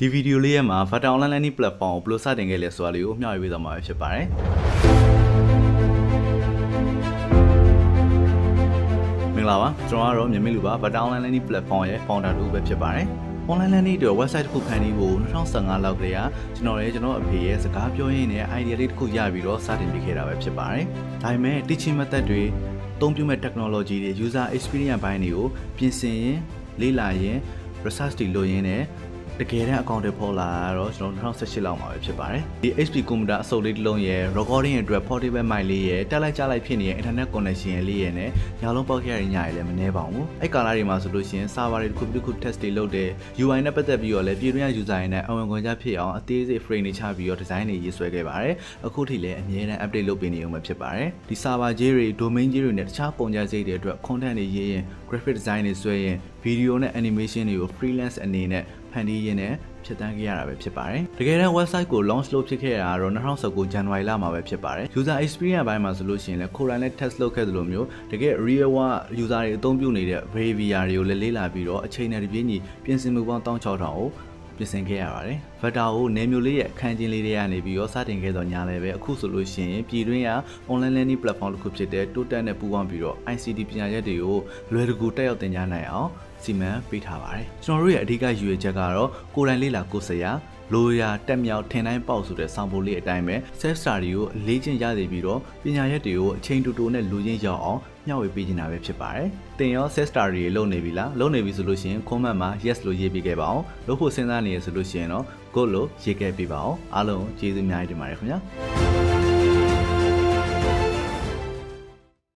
ဒီဗီဒီယိုလေးရဲ့မှာ Vata Online Learning Platform ကိုဘယ်လိုစတင်ခဲ့လဲဆိုတာလေးကိုမျှဝေပေးသွားမှာဖြစ်ပါတယ်မင်္ဂလာပါကျွန်တော်ကတော့မြန်မာလူပါ Vata Online Learning Platform ရဲ့ founder တူပဲဖြစ်ပါတယ် online learning အတွက် website တစ်ခုဖန်တီးဖို့2015လောက်ကလေးကကျွန်တော်လည်းကျွန်တော်အဖေရဲ့စကားပြောရင်းနဲ့ idea လေးတစ်ခုရပြီးတော့စတင်ပြီးခဲ့တာပဲဖြစ်ပါတယ်။ဒါပေမဲ့ teaching method တွေအသုံးပြုမဲ့ technology တွေ user experience ဘိုင်းတွေကိုပြင်ဆင်ရင်လေ့လာရင် research တွေလုပ်ရင်းနဲ့ တကယ်တမ်းအကောင့်တွေပေါ်လာတော့ကျွန်တော်2018လောက်မှာပဲဖြစ်ပါတယ်ဒီ HP computer အစုပ်လေးတစ်လုံးရဲ့ recording အတွက် portable mic လေးရဲ့တက်လိုက်ကြလိုက်ဖြစ်နေတဲ့ internet connection ရဲ့လေးရဲ့နဲ့ညာလုံးပေါက်ခဲ့ရတဲ့ညရည်လည်းမနှဲပါဘူးအဲ့ကာလာတွေမှာဆိုလို့ရှိရင် server တွေတစ်ခုတစ်ခု test တွေလုပ်တယ် UI နဲ့ပတ်သက်ပြီးတော့လည်းပြည်တွင်း user တွေနဲ့အဝင်ခွင့်ကြဖြစ်အောင်အသေးစိတ် frame တွေချပြီးတော့ design တွေရေးဆွဲခဲ့ပါတယ်အခုထိလည်းအမြဲတမ်း update လုပ်ပေးနေအောင်ပဲဖြစ်ပါတယ်ဒီ server ကြီးတွေ domain ကြီးတွေနဲ့တခြားပုံစံစိတ်တွေအတွက် content တွေရေးရင် graphic design တွေဆွဲရင် video နဲ့ animation တွေကို freelance အနေနဲ့ ဖန်တီးရင်းနဲ့ဖြတ်တန်းခဲ့ရတာပဲဖြစ်ပါတယ်။တကယ်တမ်း website ကို launch လုပ်ဖြစ်ခဲ့တာကတော့2019 January လမှာပဲဖြစ်ပါတယ်။ user experience ဘိုင်းမှာဆိုလို့ရှိရင်လည်းကိုယ်တိုင်လည်း test လုပ်ခဲ့သလိုမျိုးတကယ် real world user တွေအသုံးပြုနေတဲ့ behavior တွေကိုလည်းလေ့လာပြီးတော့အချိန်နဲ့တပြေးညီပြင်ဆင်မှုပေါင်း16000ကို ပြင်ဆင်ခဲ့ရပါတယ်။ Vector ကိုနေမျိုးလေးရဲ့အခန်းချင်းလေးတွေကနေပြီးတော့စတင်ခဲ့တော့ညာလည်းပဲအခုဆိုလို့ရှိရင်ပြည်တွင်းက online learning platform တစ်ခုဖြစ်တဲ့ Total နဲ့ပူးပေါင်းပြီးတော့ ICT ပညာရပ်တွေကိုလွယ်တကူတက်ရောက်သင်ကြားနိုင်အောင်စီမံပေးထားပါတယ်ကျွန်တော်တို့ရဲ့အဓိကရည်ရွယ်ချက်ကတော့ကိုယ်တိုင်လေ့လာကိုယ်စရာလိုရာတက်မြောက်ထင်တိုင်းပေါက်ဆိုတဲ့ဆောင်ပုလေးအတိုင်းပဲ self study ကိုအလေးချင်းရသေးပြီးတော့ပညာရပ်တွေကိုအချိန်တူတူနဲ့လူချင်းရောက်အောင် မျှဝေပေးနေတာပဲဖြစ်ပါတယ်။သင်ရော self study တွေလုပ်နေပြီလားလုပ်နေပြီဆိုလို့ရှိရင် comment မှာ yes လို့ရေးပေးခဲ့ပါအောင်။လုပ်ဖို့စဉ်းစားနေရဆိုလို့ရှိရင်တော့ go လို့ရေးခဲ့ပေးပါအောင်။အားလုံးကျေးဇူးအများကြီးတင်ပါတယ်ခင်ဗျာ။